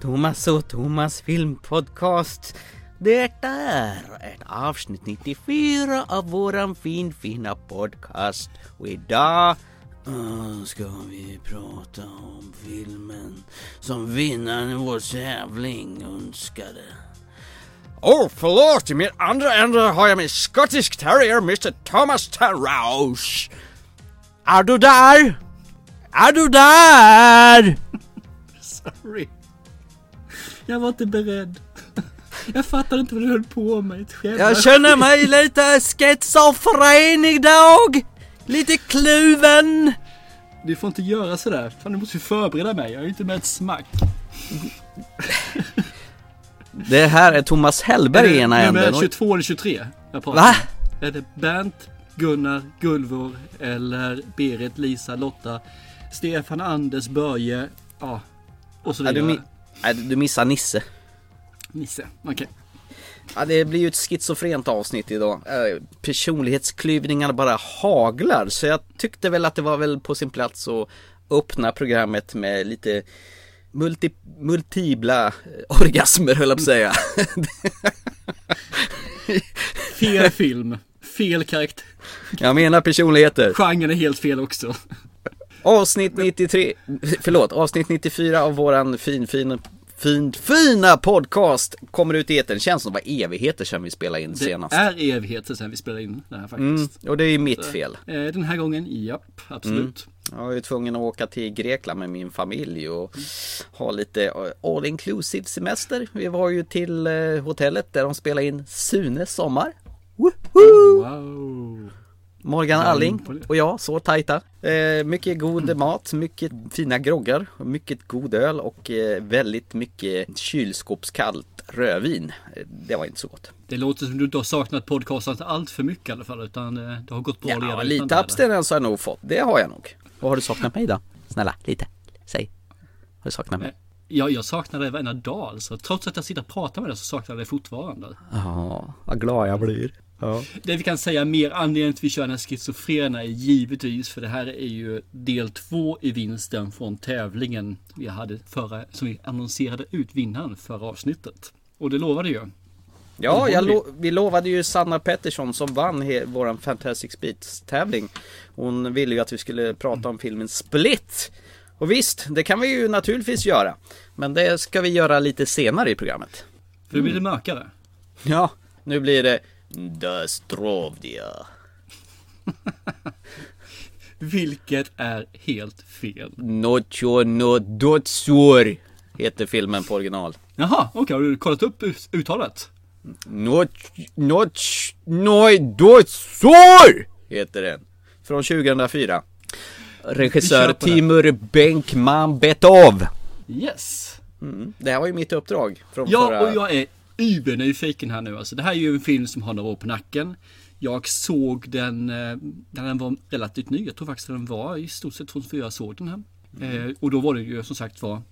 Thomas och Thomas filmpodcast. Detta är ett avsnitt 94 av våran fin fina podcast. Och idag uh, ska vi prata om filmen som vinnaren i vår tävling önskade. Åh, oh, förlåt! I min andra ände har jag min Scottish Terrier, Mr Thomas Terrouse. Är du där? Är du där? Sorry. Jag var inte beredd. Jag fattade inte vad du höll på med. Jag känner mig lite schizofren idag. Lite kluven. Du får inte göra sådär. Fan, du måste ju förbereda mig. Jag är inte med ett smack. Det här är Thomas Hellberg i ena änden. Nummer 22 eller 23? Jag pratar. Va? Är det Bernt, Gunnar, Gulvor eller Berit, Lisa, Lotta, Stefan, Anders, Börje, ja och så vidare. Nej, du missar Nisse. Nisse, okej. Ja, det blir ju ett schizofrent avsnitt idag. Eh, Personlighetsklyvningarna bara haglar. Så jag tyckte väl att det var väl på sin plats att öppna programmet med lite multi, multibla eh, orgasmer höll jag på att säga. Fel film, fel karaktär. Jag menar personligheter. Genren är helt fel också. Avsnitt 93, förlåt, avsnitt 94 av våran fin, fin, fin, fina podcast kommer ut i etern. Känns som det var evigheter sedan vi spelade in Det senast. är evigheter sedan vi spelade in det här Mm, faktiskt. och det är ju mitt fel. Eh, Den här gången, japp, absolut. Jag var ju tvungen att åka till Grekland med min familj och ha lite eh, all inclusive semester. Vi var ju till eh, hotellet där de spelade in Sunes sommar. Woho! Wow. Morgan Alling och jag, så tajta. Eh, mycket god mat, mycket fina groggar, mycket god öl och eh, väldigt mycket kylskåpskallt rödvin. Eh, Det var inte så gott. Det låter som du inte har saknat podcasten allt för mycket i alla fall, utan eh, det har gått bra att leva Ja, utan lite abstinens har jag nog fått. Det har jag nog. Vad har du saknat mig då? Snälla, lite. Säg. Har du saknat mig? Ja, jag saknar dig varenda dag alltså. Trots att jag sitter och pratar med dig så saknar jag dig fortfarande. Ja, vad glad jag blir. Ja. Det vi kan säga mer anledningen till att vi kör den här schizofrena är givetvis för det här är ju del två i vinsten från tävlingen vi hade förra, som vi annonserade ut vinnaren förra avsnittet. Och det lovade ju. Ja, lo- vi lovade ju Sanna Pettersson som vann våran Fantastic Beats tävling. Hon ville ju att vi skulle prata om filmen Split. Och visst, det kan vi ju naturligtvis göra. Men det ska vi göra lite senare i programmet. För det blir det mörkare. Ja, nu blir det Dastrovdia. Vilket är helt fel. Nocho no dotsur heter filmen på original. Jaha, okej. Har du kollat upp ut- uttalet? Noch, noch, noi dotsur heter den. Från 2004. Regissör. Timur Benkman Betov. Yes. Mm. Det här var ju mitt uppdrag från Ja, förra... och jag är übernyfiken här nu. Alltså, det här är ju en film som har några år på nacken. Jag såg den eh, när den var relativt ny. Jag tror faktiskt att den var i stort sett 2004 jag såg den här. Eh, och då var det ju som sagt var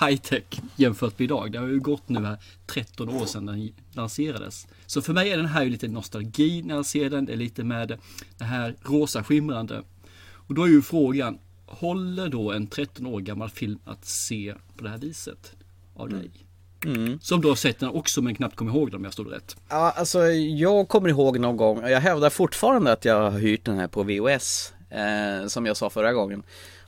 high tech jämfört med idag. Det har ju gått nu här 13 år sedan den lanserades. Så för mig är den här ju lite nostalgi när jag ser den. Det är lite med det här rosa skimrande. Och då är ju frågan, håller då en 13 år gammal film att se på det här viset av dig? Mm. Som du har sett den också men knappt kommer ihåg den om jag stod rätt. Ja, alltså jag kommer ihåg någon gång, och jag hävdar fortfarande att jag har hyrt den här på VOS. Eh, som jag sa förra gången.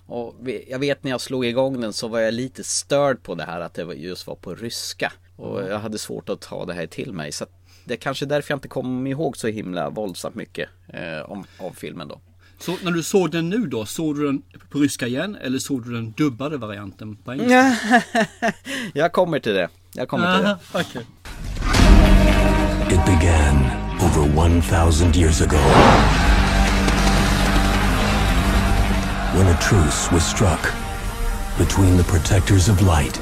Och jag vet när jag slog igång den så var jag lite störd på det här att det just var på ryska. Och jag hade svårt att ta det här till mig. Så det är kanske därför jag inte kommer ihåg så himla våldsamt mycket eh, om, om filmen då. Så när du såg den nu då, såg du den på ryska igen eller såg du den dubbade varianten på engelska? jag kommer till det. Jag kommer till det. Aha, okej. It began over 1,000 years ago when a truce was struck between the protectors of light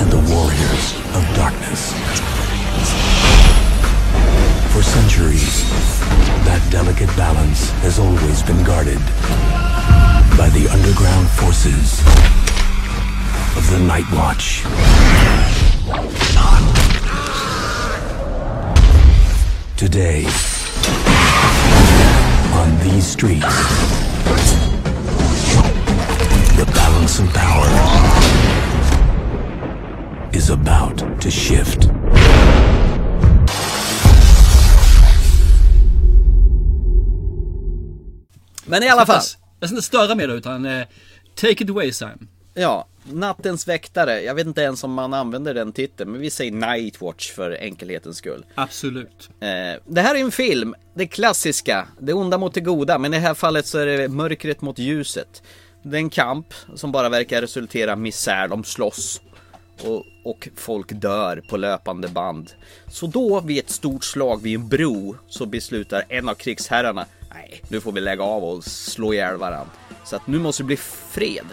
and the warriors of darkness. For centuries, that delicate balance has always been guarded by the underground forces of the Night Watch. Today, on these streets, the balance of power is about to shift. Men i alla fall. Jag ska inte störa mer utan eh, take it away Sam. Ja, Nattens väktare. Jag vet inte ens om man använder den titeln, men vi säger Nightwatch för enkelhetens skull. Absolut. Eh, det här är en film, det klassiska, det onda mot det goda, men i det här fallet så är det mörkret mot ljuset. Det är en kamp som bara verkar resultera i misär, de slåss. Och, och folk dör på löpande band. Så då vid ett stort slag vid en bro så beslutar en av krigsherrarna Nej, nu får vi lägga av och slå ihjäl varandra. Så att nu måste det bli fred.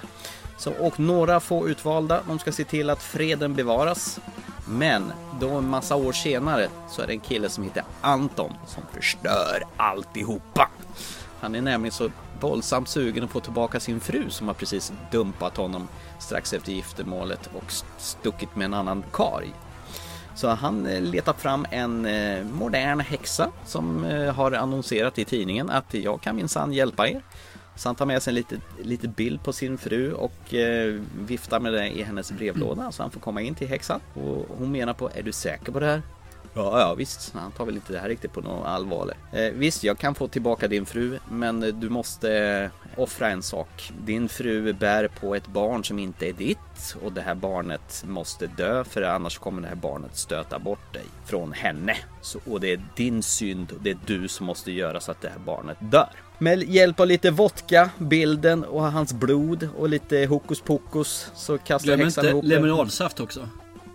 Så, och några få utvalda, de ska se till att freden bevaras. Men då en massa år senare så är det en kille som heter Anton som förstör alltihopa. Han är nämligen så våldsamt sugen att få tillbaka sin fru som har precis dumpat honom strax efter giftermålet och stuckit med en annan karl. Så han eh, letar fram en eh, modern häxa som eh, har annonserat i tidningen att jag kan minsann hjälpa er. Så han tar med sig en liten, liten bild på sin fru och eh, viftar med det i hennes brevlåda så han får komma in till häxan. Och hon menar på, är du säker på det här? Ja, ja visst. Han tar väl inte det här riktigt på något allvar. Eh, visst, jag kan få tillbaka din fru, men du måste eh, offra en sak. Din fru bär på ett barn som inte är ditt och det här barnet måste dö för annars kommer det här barnet stöta bort dig från henne. Så, och det är din synd och det är du som måste göra så att det här barnet dör. Med hjälp av lite vodka, bilden och hans blod och lite hokus pokus så kastar Glöm häxan inte ihop lemonadsaft också.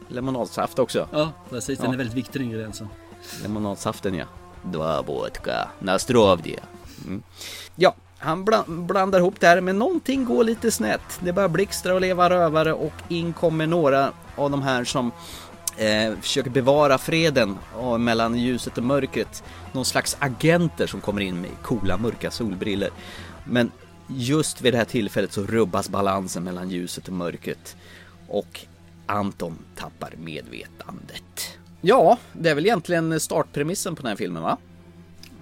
Lemonadsaft också. Ja, precis. Den Ja. är väldigt viktig ingrediensen. Lemonadsaften ja. Dva vodka, nastrovdia. Mm. Ja, han bla- blandar ihop det här men någonting går lite snett. Det börjar blixtra och leva rövare och in kommer några av de här som eh, försöker bevara freden och, mellan ljuset och mörkret. Någon slags agenter som kommer in med coola mörka solbriller. Men just vid det här tillfället så rubbas balansen mellan ljuset och mörkret. Och Anton tappar medvetandet. Ja, det är väl egentligen startpremissen på den här filmen va?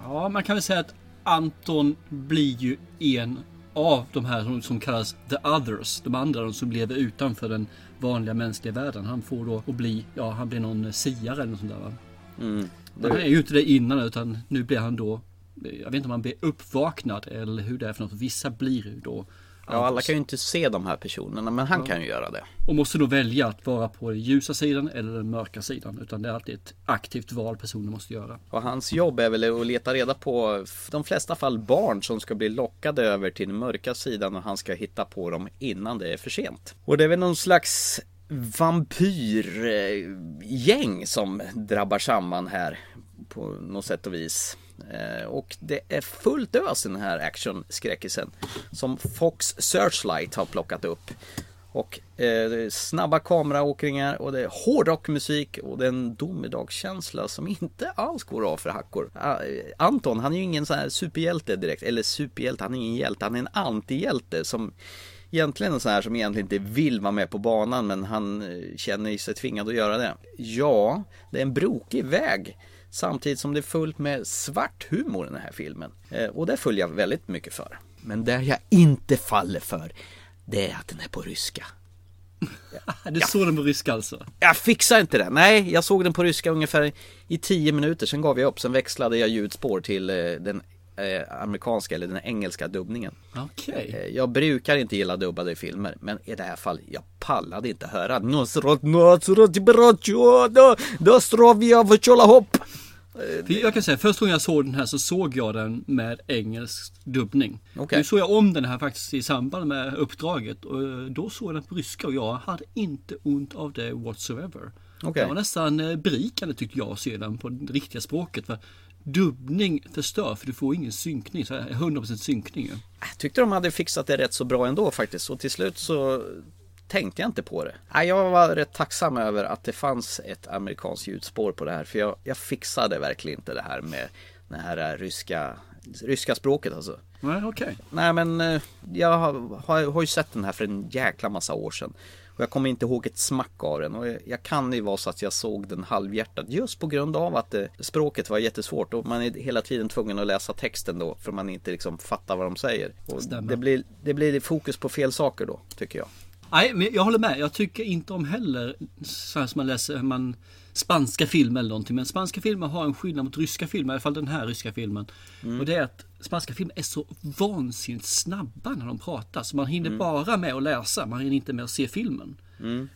Ja, man kan väl säga att Anton blir ju en av de här som, som kallas the others. De andra de som lever utanför den vanliga mänskliga världen. Han får då att bli, ja han blir någon siare eller något sånt där va. Mm. Men han är ju inte det innan utan nu blir han då jag vet inte om han blir uppvaknad eller hur det är för något. Vissa blir ju då Ja, alla kan ju inte se de här personerna, men han kan ju göra det. och måste då välja att vara på den ljusa sidan eller den mörka sidan. Utan det är alltid ett aktivt val personen måste göra. Och hans jobb är väl att leta reda på, de flesta fall barn som ska bli lockade över till den mörka sidan och han ska hitta på dem innan det är för sent. Och det är väl någon slags vampyrgäng som drabbar samman här på något sätt och vis. Eh, och det är fullt ös i den här actionskräckisen som Fox Searchlight har plockat upp. Och eh, snabba kameraåkningar och det är hårdrockmusik och det är en domedagskänsla som inte alls går av för hackor. Eh, Anton, han är ju ingen sån här superhjälte direkt, eller superhjälte, han är ingen hjälte, han är en antihjälte som egentligen en sån här som egentligen inte vill vara med på banan men han eh, känner sig tvingad att göra det. Ja, det är en brokig väg. Samtidigt som det är fullt med svart humor i den här filmen. Eh, Och det följer jag väldigt mycket för. Men det jag inte faller för, det är att den är på ryska. Du såg den på ryska alltså? Jag fixar inte det. Nej, jag såg den på ryska ungefär i 10 minuter. Sen gav jag upp. Sen växlade jag ljudspår till eh, den eh, amerikanska eller den engelska dubbningen. Okej. Eh, Jag brukar inte gilla dubbade filmer, men i det här fallet, jag pallade inte höra Nosrot, nosrot, Jag kan säga, första gången jag såg den här så såg jag den med engelsk dubbning. Okej. Nu såg jag om den här faktiskt i samband med uppdraget och eh, då såg jag den på ryska och jag hade inte ont av det whatsoever. Okej. Det var nästan eh, berikande tyckte jag att se den på det riktiga språket. För dubbning förstör för du får ingen synkning, så här 100% synkning. ju. Jag tyckte de hade fixat det rätt så bra ändå faktiskt. Och till slut så tänkte jag inte på det. Jag var rätt tacksam över att det fanns ett amerikanskt ljudspår på det här. För jag, jag fixade verkligen inte det här med det här ryska, ryska språket alltså. Nej, okej. Nej men eh, jag har, har, har ju sett den här för en jäkla massa år sedan. Och jag kommer inte ihåg ett smack av den. Och jag, kan ju vara så att jag såg den halvhjärtat. Just på grund av att eh, språket var jättesvårt. Och man är hela tiden tvungen att läsa texten då. För man inte liksom fattar vad de säger. Och Stämmer. det, blir, det blir fokus på fel saker då, tycker jag. Nej, men jag håller med. Jag tycker inte om heller så här som man läser man, spanska filmer eller någonting. Men spanska filmer har en skillnad mot ryska filmer, i alla fall den här ryska filmen. Och det är att spanska filmer är så vansinnigt snabba när de pratar. Så man hinner bara med att läsa, man hinner inte med att se filmen.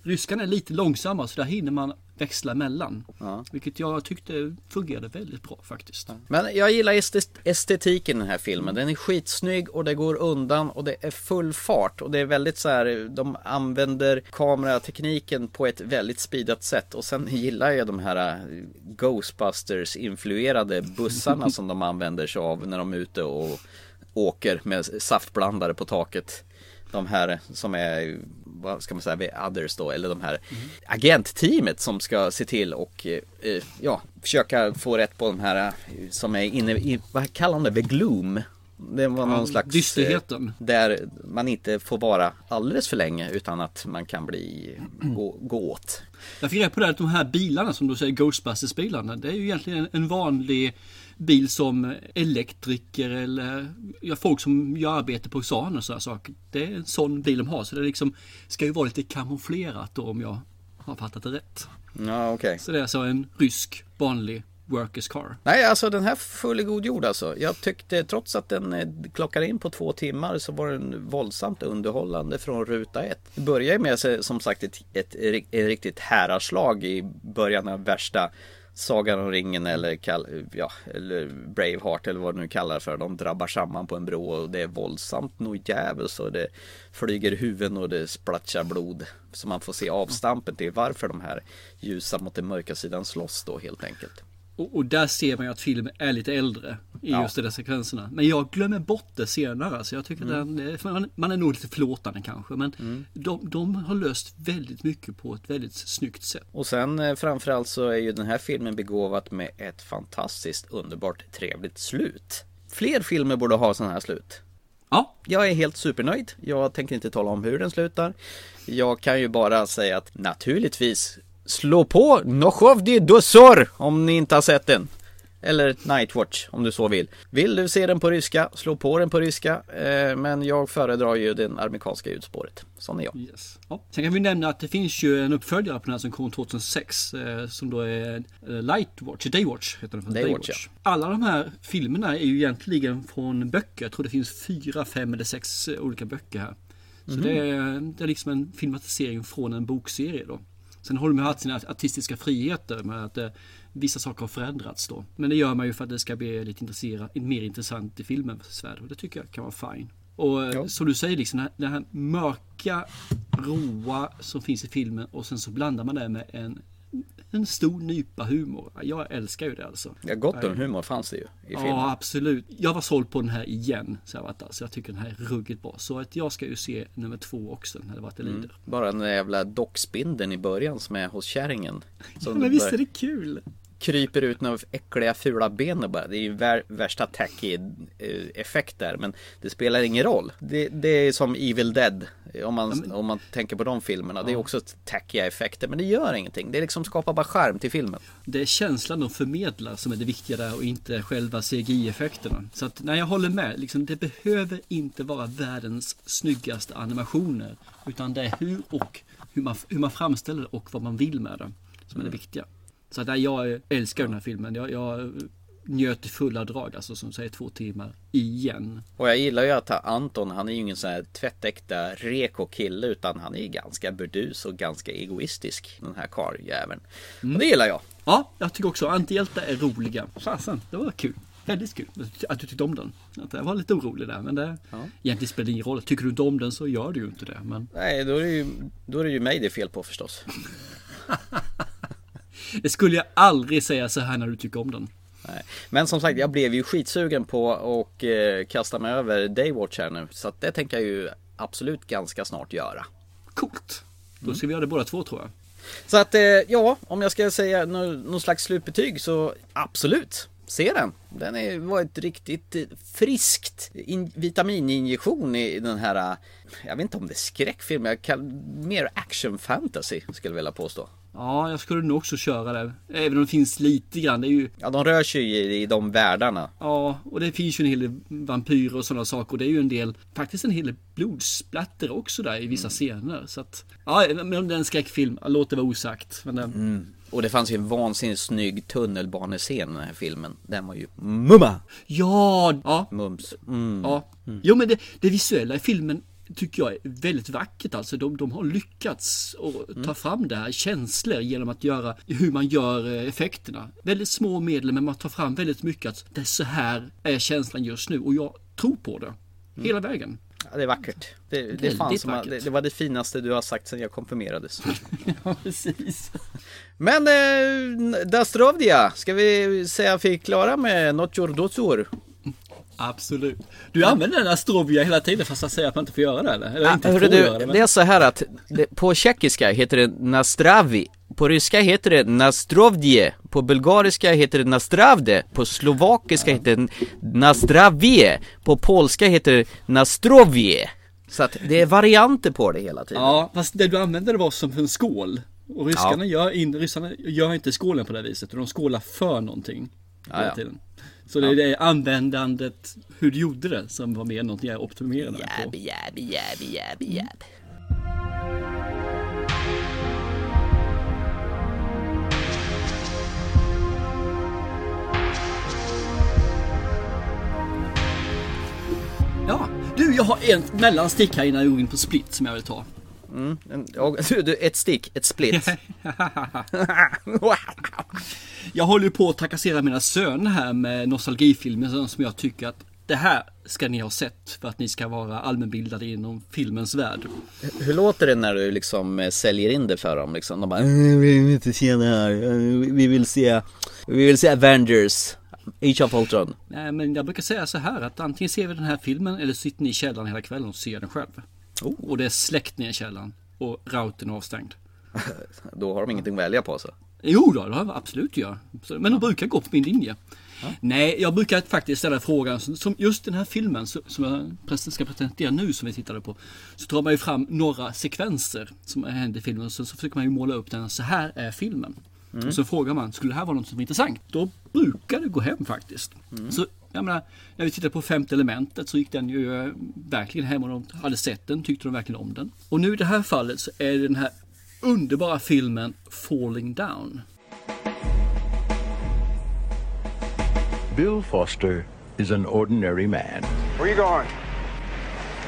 Ryskan är lite långsammare så där hinner man växla emellan. Ja. Vilket jag tyckte fungerade väldigt bra faktiskt. Men jag gillar estet- estetiken i den här filmen. Den är skitsnygg och det går undan och det är full fart. Och det är väldigt så här, de använder kameratekniken på ett väldigt speedat sätt. Och sen gillar jag de här äh, Ghostbusters influerade bussarna som de använder sig av när de är ute och åker med saftblandare på taket. De här som är, vad ska man säga, others då, eller de här agentteamet som ska se till och eh, ja, försöka få rätt på de här eh, som är inne i, vad kallar de det, the gloom? Det var någon Ja, slags dysterheten. eh, Där man inte får vara alldeles för länge utan att man kan bli gå, gå åt. Jag fick reda på det att de här bilarna som du säger, Ghostbusters-bilarna, det är ju egentligen en, vanlig bil som elektriker eller ja, folk som gör arbete på Xan och sådana saker. Det är en sån bil de har. Så det liksom ska ju vara lite kamouflerat då om jag har fattat det rätt. Ja, okej. Så det är alltså en rysk vanlig workers car. Nej, alltså den här full i god jord alltså. Jag tyckte trots att den eh, klockade klockar in på två timmar så var den våldsamt underhållande från ruta ett. Det börjar ju med som sagt ett, ett, ett, riktigt häraslag i början av värsta Sagan om ringen eller, kall, ja, eller Braveheart eller vad du nu kallar för. De drabbar samman på en bro och det är våldsamt nog djävulskt och det flyger huvuden och det splatchar blod. Så man får se avstampet till varför de här ljusa mot den mörka sidan slåss då helt enkelt. Och, och där ser man ju att filmen är lite äldre i Ja. just de där sekvenserna. Men jag glömmer bort det senare. Så jag tycker den, eh, för man, man är nog lite förlåtande kanske. Men de, de har löst väldigt mycket på ett väldigt snyggt sätt. Och sen eh, framförallt så är ju den här filmen begåvat med ett fantastiskt underbart trevligt slut. Fler filmer borde ha sådana här slut. Ja, Jag är helt supernöjd. Jag tänker inte tala om hur den slutar. Jag kan ju bara säga att naturligtvis slå på Nochov de Dosor om ni inte har sett den. Eller Nightwatch om du så vill. Vill du se den på ryska, slå på den på ryska. Eh, men jag föredrar ju det amerikanska ljudspåret. Sån är jag. Yes. Ja. Sen kan vi nämna att det finns ju en uppföljare på den här som kom 2006 eh, som då är eh, Lightwatch, Daywatch heter den. för Daywatch, ja. Alla de här filmerna är ju egentligen från böcker. Jag tror det finns fyra, fem eller sex eh, olika böcker här. Så Mhm. det, är, det är liksom en filmatisering från en bokserie då. Sen har de ju haft sina artistiska friheter med att eh, vissa saker har förändrats då. Men det gör man ju för att det ska bli lite intressera- mer intressant i filmens värld och det tycker jag kan vara fine. Och eh, Ja. som du säger, liksom, den, här, den här mörka, råa som finns i filmen och sen så blandar man det med en, en stor nypa humor. Jag älskar ju det alltså. Ja, gott om humor fanns det ju i filmen. Ja, absolut. Jag var såld på den här igen. Så jag, varit där. så jag tycker den här är ruggigt bra. Så att jag ska ju se nummer två också när det vart det lider. Bara den där jävla dockspindeln i början som är hos kärringen. Som Men visst är det kul? Kryper ut några äckliga fula ben och bara. Det är ju vär, värsta tacky eh, effekt där. Men det spelar ingen roll. Det, det är som Evil Dead. Om man, om man tänker på de filmerna. Det är också tackiga effekter. Men det gör ingenting. Det liksom skapar bara charm till filmen. Det är känslan de förmedlar som är det viktiga där och inte själva CGI-effekterna. Så att när jag håller med, liksom, det behöver inte vara världens snyggaste animationer. Utan det är hur och hur man, hur man framställer det och vad man vill med det som är det viktiga. Så att, jag älskar den här filmen. Jag, jag njöt i fulla drag, alltså som säger två timmar igen. Och jag gillar ju att Anton, han är ju ingen sån här tvättäkta reko kille. Utan han är ju ganska burdus och ganska egoistisk. Den här karljäveln. Och det gillar jag. Ja, jag tycker också antihjältar är roliga. Fasen, det var kul. Väldigt kul att du tyckte om den. Att jag var lite orolig där, men det Ja. egentligen spelar det ingen roll. Tycker du inte om den så gör du ju inte det. Men Nej, då är det ju, då är det ju mig det är fel på förstås. det skulle jag aldrig säga så här när du tycker om den. Nej. Men som sagt, jag blev ju skitsugen på och eh, kasta mig över Daywatch här nu. Så att det tänker jag ju absolut ganska snart göra. Coolt. Då ska vi göra det båda två tror jag. Så att eh, ja, om jag ska säga nå- någon slags slutbetyg så absolut. Se den. Den är, var ett riktigt eh, friskt in, vitamininjektion i den här, eh, jag vet inte om det är skräckfilm, jag kan, mer action fantasy skulle jag vilja påstå. Ja, jag skulle nog också köra det. Även om det finns lite grann. Det är ju, Ja, de rör sig ju i, de världarna. ja, och det finns ju en hel del vampyrer och sådana saker. Och det är ju en del, faktiskt en hel del blodsplatter också där i vissa scener. Så att, ja, men om det är en skräckfilm, låt det vara osagt. Men den, Och det fanns ju en vansinnigt snygg tunnelbanescen i den här filmen. Den var ju mumma! ja, ja, Mums. Mm. ja. Jo men det, det visuella i filmen tycker jag är väldigt vackert alltså. De, de har lyckats att ta fram det här känslor genom att göra hur man gör eh, effekterna. Väldigt små medel men man tar fram väldigt mycket att det är så här är känslan just nu och jag tror på det. Hela vägen. Ja, det är vackert. Det, det, är Väldigt fan som, vackert. det, det var det finaste du har sagt sedan jag konfirmerades. Ja precis. Men eh, Dastrovdia, ska vi säga att vi är klara med Notjor Dotsur? Absolut. Du använder den här Strovia hela tiden fast jag säger att man inte får göra det eller? Eller inte Hörru du, göra det. Men... det är så här att det, på tjeckiska heter det Nastravi på ryska heter det Nastrovdje, på bulgariska heter det Nastravde, på slovakiska heter det Nastravie, på polska heter det Nastrovje. Så att det är varianter på det hela tiden. Ja, fast det du använde det var som en skål. Och ryskarna, gör, in, ryssarna gör inte skålen på det viset, de skålar för någonting. Hela ja. tiden. Så det är det användandet, hur du gjorde det, som var mer någonting jag optimerade på. Jäbi, jäbi, jäbi, jäbi, jäbi. Ja, du jag har en mellanstick här innan jag går in på split som jag vill ta. En- du, du, ett stick, ett split. Jag håller ju på att trakassera mina söner här med nostalgifilmer som jag tycker att det här ska ni ha sett för att ni ska vara allmänbildade inom filmens värld. Hur låter det när du liksom eh, säljer in det för dem liksom? De bara, "Eh, vi vill inte se det här, Eh, vi vill se, vi vill se Avengers, Age of Ultron. Nej men jag brukar säga så här att antingen ser vi den här filmen eller sitter ni i källaren hela kvällen och ser den själv. Och det är släckt ner i källaren och routern är avstängd. Då har de ingenting att välja på så. Jo då, det har jag absolut gör. Men de brukar gå på min linje. Nej, jag brukar faktiskt ställa frågan som- just den här filmen som jag ska presentera nu som vi tittade på. Så tar man ju fram några sekvenser som händer i filmen och så, så försöker man ju måla upp den. Så här är filmen. Och så frågar man, skulle det här vara något som är intressant? Då brukar det gå hem faktiskt. Så jag menar, när vi tittade på femte elementet så gick den ju eh, verkligen hem och de hade sett den, tyckte de verkligen om den. Och nu i det här fallet så är det den här underbara filmen Falling Down. Bill Foster is an ordinary man. Where you going?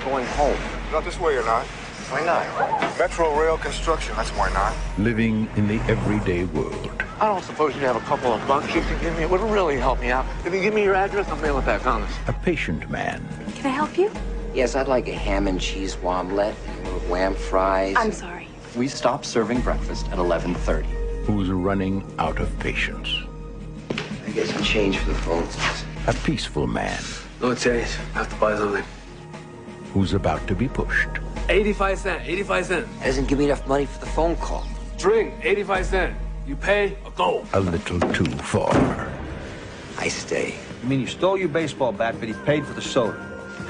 Going home. Not this way or not. Why not? Metro rail construction, that's why not. living in the everyday world. I don't suppose you have a couple of bucks you can give me. It would really help me out. If you give me your address, I'll mail it back honest. A patient man Can I help you? Yes, I'd like a ham and cheese omelet, wham fries. I'm sorry. We stop serving breakfast at 11:30. who's running out of patience. I get some change for the phone. A peaceful man No change. I have to buy something. who's about to be pushed. 85 cent. 85 cent. Doesn't give me enough money for the phone call. Drink. 85 cent. You pay or go. A little too far. I stay. You mean you stole your baseball bat, but he paid for the soda?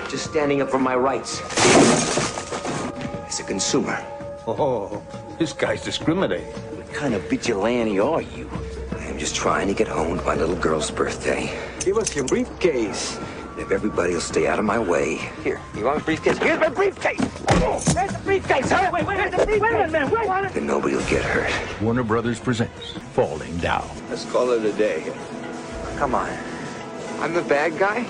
Just standing up for my rights. As a consumer. Oh, this guy's discriminating. What kind of vigilante are you? I am just trying to get home to my little girl's birthday. Give us your briefcase. If everybody will stay out of my way. Here. You want a briefcase? Here's my briefcase. Where's the briefcase? Huh? Wait, wait, wait, the briefcase. Wait a minute, wait. Then nobody will get hurt. Warner Brothers presents Falling Down, Let's call it a day. Come on. I'm the bad guy?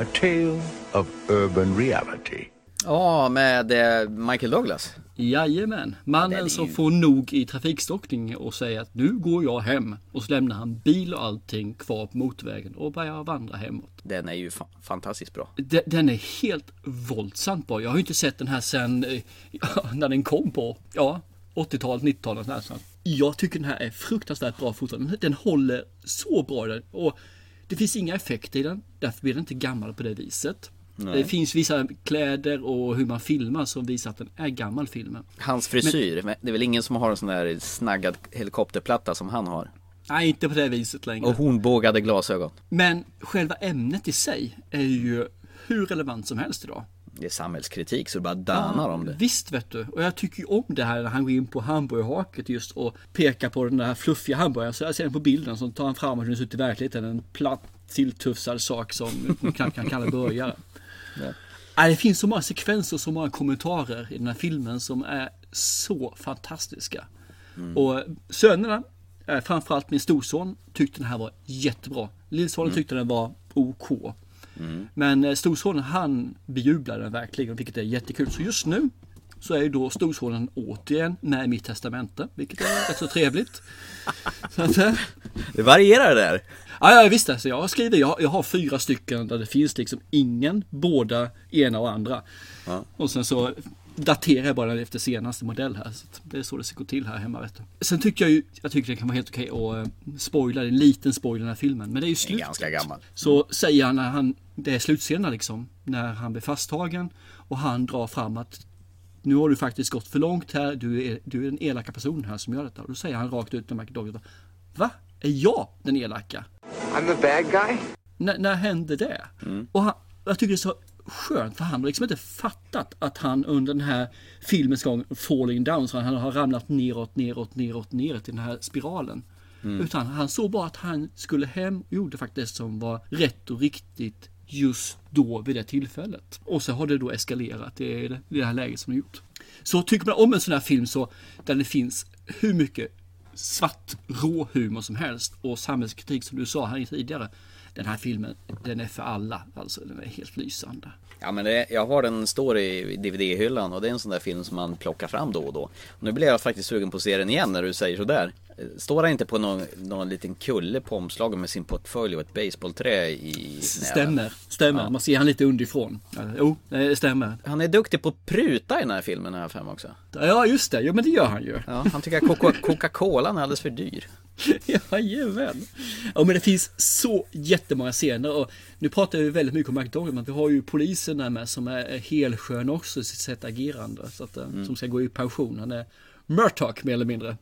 a tale of urban reality. Ja, med eh, Michael Douglas. Jajamän, mannen den är som ju- får nog i trafikstockning och säger att nu går jag hem. Och så lämnar han bil och allting kvar på motorvägen och börjar vandra hemåt. Den är ju fa- fantastiskt bra. De- Den är helt våldsamt bra. Jag har ju inte sett den här sen eh, när den kom på, ja, 80-talet, 90-talet. där, så att Jag tycker den här är fruktansvärt bra fotad. Den- Den håller så bra. den. Och det finns inga effekter i den. Därför blir den inte gammal på det viset. Det finns vissa kläder och hur man filmar som visar att den är gammal filmen. Hans frisyr, det är väl ingen som har en sån där snaggad helikopterplatta som han har. Nej, inte på det viset längre. Och hornbågade glasögon. Men själva ämnet i sig är ju hur relevant som helst idag. det är samhällskritik så det bara danar om det. Visst vet du. Och jag tycker ju om det här när han går in på hamburgerhaket just och pekar på den där fluffiga hamburgaren. Så jag ser den på bilden så tar han fram och den ser ut i verkligheten. En platt tilltufsad sak som man knappt kan kalla burgare. Ja. Det finns så många sekvenser och så många kommentarer i den här filmen som är så fantastiska. Och sönerna, eh, framförallt min storson, tyckte den här var jättebra. Lillsonen tyckte den var OK. Men eh, storsonen han bejublade den verkligen, vilket är jättekul. Så just nu så är ju då storsonen återigen med i mitt testamente, vilket är rätt så trevligt. Så att, eh, Det varierar där. Ja, ja visst alltså, jag har skrivit, jag, jag har fyra stycken där det finns liksom ingen, båda, ena och andra. Och sen så daterar jag bara efter senaste modell här. Så det är så det ska gå till här hemma vet du. Sen tycker jag ju, jag tycker det kan vara helt okej att eh, spoila, det är en liten spoiler i den här filmen. Men det är ju slutet. ganska gammal. Så säger han när han, det är slutscenen liksom, när han blir fasttagen och han drar fram att nu har du faktiskt gått för långt här, du är, du är den elaka personen här som gör detta. Och då säger han rakt ut till McDonald, Va? Är jag den elaka? I'm the bad guy? N- när hände det? Och han, jag tycker det är så skönt för han har liksom inte fattat att han under den här filmens gång falling down så han har ramlat neråt, neråt, neråt, neråt i den här spiralen. Utan han såg bara att han skulle hem och gjorde faktiskt det som var rätt och riktigt just då vid det tillfället. Och så har det då eskalerat i det, i det här läget som det gjort. Så tycker man om en sån här film så där det finns hur mycket svart rå humor som helst och samhällskritik som du sa här tidigare. Den här filmen, den är för alla. Alltså den är helt lysande. Ja men det, jag har den står i DVD-hyllan och det är en sån där film som man plockar fram då och då. Och nu blir jag faktiskt sugen på att se den igen när du säger sådär. Står han inte på någon, någon liten kulle på omslaget med sin portfölj och ett baseballträ i? Stämmer, stämmer. Man ser han lite underifrån. Ja, Jo, det stämmer. Han är duktig på att pruta i den här filmen här fem också. Ja, just det. Ja, men det gör han ju. Ja, han tycker att Coca- Coca-Cola är alldeles för dyr. Jajamän. Ja men det finns så jättemånga scener och nu pratar vi väldigt mycket om McDonald men vi har ju polisen där med som är helskön också i sitt sätt agerande. Så att, eh, Som ska gå i pension. Han är Murdoch mer eller mindre.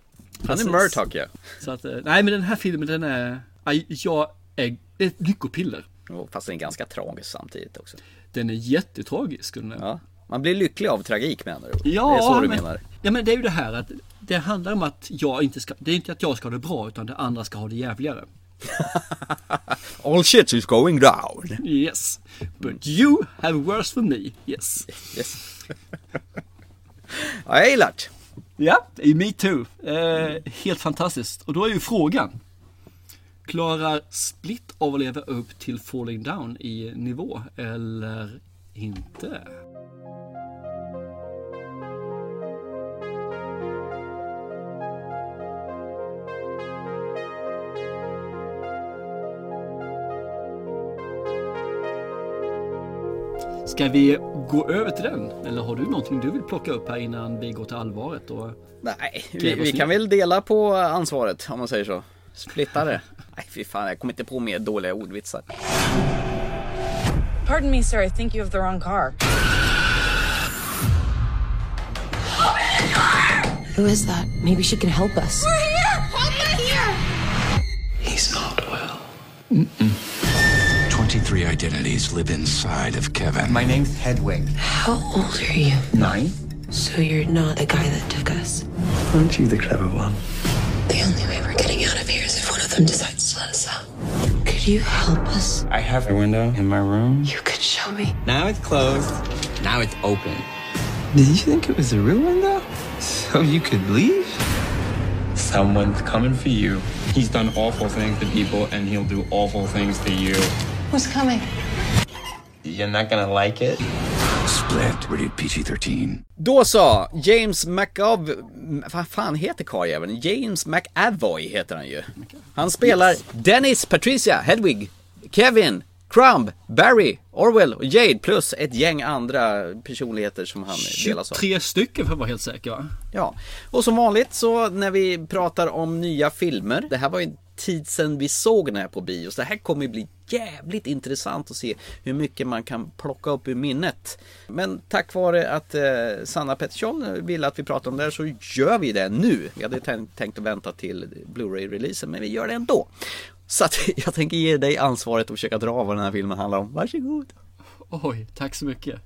Han är. Murdoch ja. Så att, eh, nej men den här filmen den är, jag är ett lyckopiller. Och Fast den är ganska tragisk samtidigt också. Den är jättetragisk. Den är, Ja. Man blir lycklig av tragik andra ord. Ja, det är så du men, menar. Ja men det är ju det här att det handlar om att jag inte ska, det är inte att jag ska ha det bra utan det andra ska ha det jävligare. All shit is going down. Yes. But you have worse for me. Yes. Yes. Ja, jag gillar det. Ja, i metoo. Eh, helt fantastiskt. Och då är ju frågan. Klarar Split av att leva upp till Falling Down i nivå eller inte? Ska vi gå över till den? Eller har du någonting du vill plocka upp här innan vi går till allvaret? Och... Nej, vi, vi kan väl dela på ansvaret om man säger så. Splitta det. Nej fy fan, jag kommer inte på mer dåliga ordvitsar. Pardon me, sir. I think you have the wrong car. Who is that? Maybe she can help us. We're here! Help here! He's not well. 23 identities live inside of Kevin. My name's Hedwig. How old are you? Nine? So you're not the guy that took us. Aren't you the clever one? The only way we're getting out of here is if one of them decides to let us out. Could you help us? I have a window in my room. You could show me. Now it's closed. Now it's open. Did you think it was a real window? So you could leave? Someone's coming for you. He's done awful things to people, and he'll do awful things to you. Who's coming? You're not gonna like it. Split, rated PG 13. Då så, James McAv... Vad fan heter karljäveln? James McAvoy heter han ju. Han spelar Dennis, Patricia, Hedwig, Kevin, Crumb, Barry, Orwell och Jade plus ett gäng andra personligheter som han delas av. Tre stycken för att vara helt säker va? Ja, och som vanligt så när vi pratar om nya filmer. Det här var ju tid sedan vi såg den här på bio. Så det här kommer ju bli jävligt intressant att se hur mycket man kan plocka upp ur minnet. Men tack vare att eh, Sanna Pettersson ville att vi pratar om det här så gör vi det nu. Vi hade tänkt, tänkt att vänta till Blu-ray-releasen men vi gör det ändå. Så att jag tänker ge dig ansvaret att försöka dra vad den här filmen handlar om. Varsågod! Oj, tack så mycket.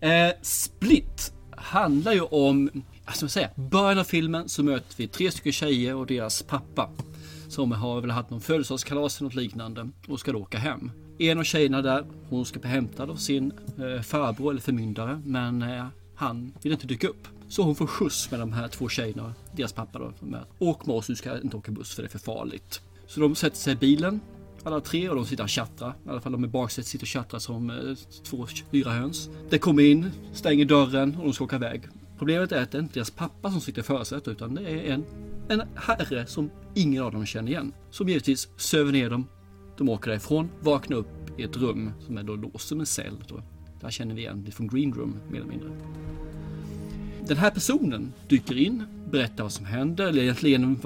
Eh, Split handlar ju om, alltså vad säga, början av filmen så möter vi tre stycken tjejer och deras pappa. Som har väl haft någon födelsedagskalas eller något liknande och ska då åka hem. En av tjejerna där, hon ska bli hämtad av sin eh, farbror eller förmyndare men eh, han vill inte dyka upp. Så hon får skjuts med de här två tjejerna, deras pappa då. Med. Åk med oss, du ska inte åka buss för det är för farligt. Så de sätter sig i bilen alla tre och de sitter och tjattrar. I alla fall de i baksätet sitter och tjattrar som eh, två fyra höns. Det kommer in, stänger dörren och de ska åka iväg. Problemet är att det är inte deras pappa som sitter i förarsätet utan det är en, en herre som ingen av dem känner igen. Som givetvis söver ner dem. De åker därifrån, vaknar upp i ett rum som är då låst som en cell. Då. Där känner vi igen det från Green Room mer eller mindre. Den här personen dyker in, berättar vad som händer, eller egentligen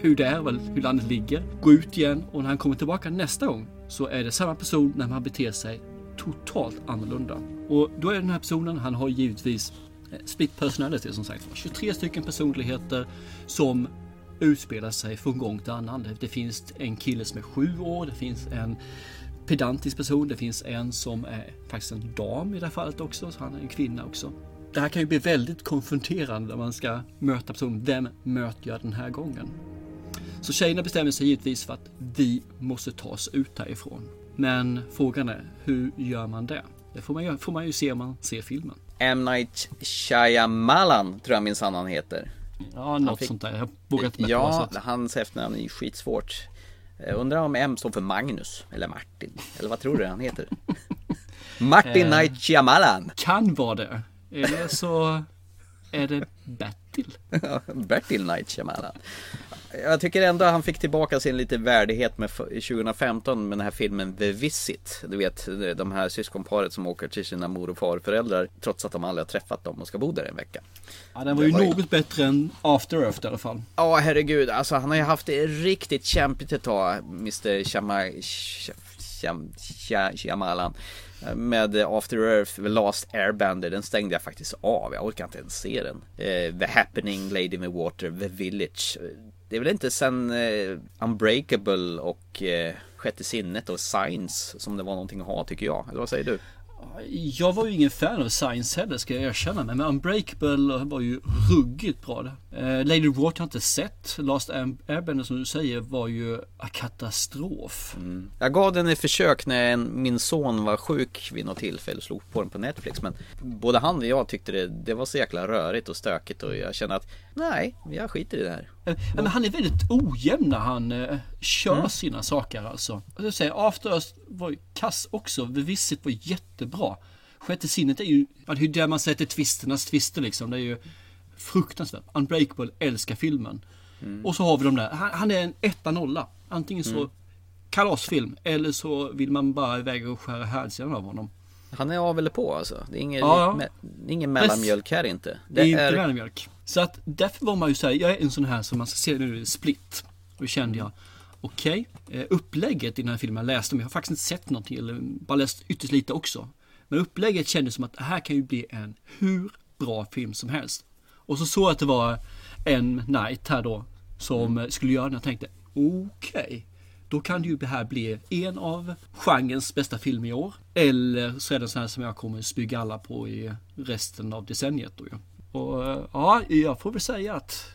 hur det är, hur landet ligger. Går ut igen och när han kommer tillbaka nästa gång så är det samma person när man beter sig totalt annorlunda. Och då är den här personen, han har givetvis split personality som sagt 23 stycken personligheter som utspelar sig från gång till annan. Det finns en kille som är sju år, det finns en pedantisk person, det finns en som är faktiskt en dam i det här fallet också, så han är en kvinna också. Det här kan ju bli väldigt konfronterande när man ska möta personen. Vem möter jag den här gången? Så tjejerna bestämmer sig givetvis för att vi måste ta oss ut härifrån. Men frågan är, hur gör man det? Det får man ju, får man ju se om man ser filmen. M. Night Shyamalan tror jag minsann han heter. Ja, något fick... sånt där. Jag vågar inte Ja, hans efternamn är skitsvårt. Jag undrar om M står för Magnus eller Martin. Eller vad tror du han heter? Martin eh, Night Shyamalan. Kan vara det. Eller så är det Bertil. Bertil Night Shyamalan. Jag tycker ändå han fick tillbaka sin lite värdighet med 2015 med den här filmen The Visit. Du vet de här syskonparet som åker till sina mor och farföräldrar trots att de aldrig har träffat dem och ska bo där en vecka. Ja den var ju var något ju... bättre än After Earth i alla fall. Ja herregud, alltså han har ju haft det riktigt kämpigt ett tag, Mr. Shyamalan med After Earth, The Last Airbender, den stängde jag faktiskt av. Jag orkar inte ens se den. Eh, The Happening, Lady in the Water, The Village. Det är väl inte sen eh, Unbreakable och eh, Sjätte sinnet och Science som det var någonting att ha tycker jag. Eller vad säger du? Jag var ju ingen fan av Science heller ska jag erkänna. Men Unbreakable var ju ruggigt bra. Eh, Lady Water har jag inte sett. Last Airbender som du säger var ju en katastrof. Mm. Jag gav den ett försök när min son var sjuk vid något tillfälle. Slog på den på Netflix. Men både han och jag tyckte det, det var så jäkla rörigt och stökigt. Och jag kände att nej, jag skiter i det här. Eh, men han är väldigt ojämn när han eh, kör mm. sina saker alltså. Jag säger, After Earth var ju kass också. The Visit var jättebra. Sjätte sinnet är ju, ja, det är där man sätter twisternas twister liksom. Det är ju fruktansvärt. Unbreakable älskar filmen. Mm. Och så har vi de där, han, han är en etta nolla. Antingen så mm. kalasfilm eller så vill man bara iväg och skära hälsenan av honom. Han är av eller på alltså. Det är ingen, ja, ja. ingen mellanmjölk här inte. Det, det är inte mellanmjölk. Så att därför var man ju såhär, jag är en sån här som man ska se nu Split. Och kände jag, okej, okay, eh, upplägget i den här filmen jag läste om, jag har faktiskt inte sett någonting, eller bara läst ytterst lite också. Men upplägget kändes som att det här kan ju bli en hur bra film som helst. Och så såg jag att det var en night här då som mm. skulle göra den. Jag tänkte okej, okay, då kan det ju det här bli en av genrens bästa filmer i år. Eller så är det så här som jag kommer spy alla på i resten av decenniet då ju. Och ja, jag får väl säga att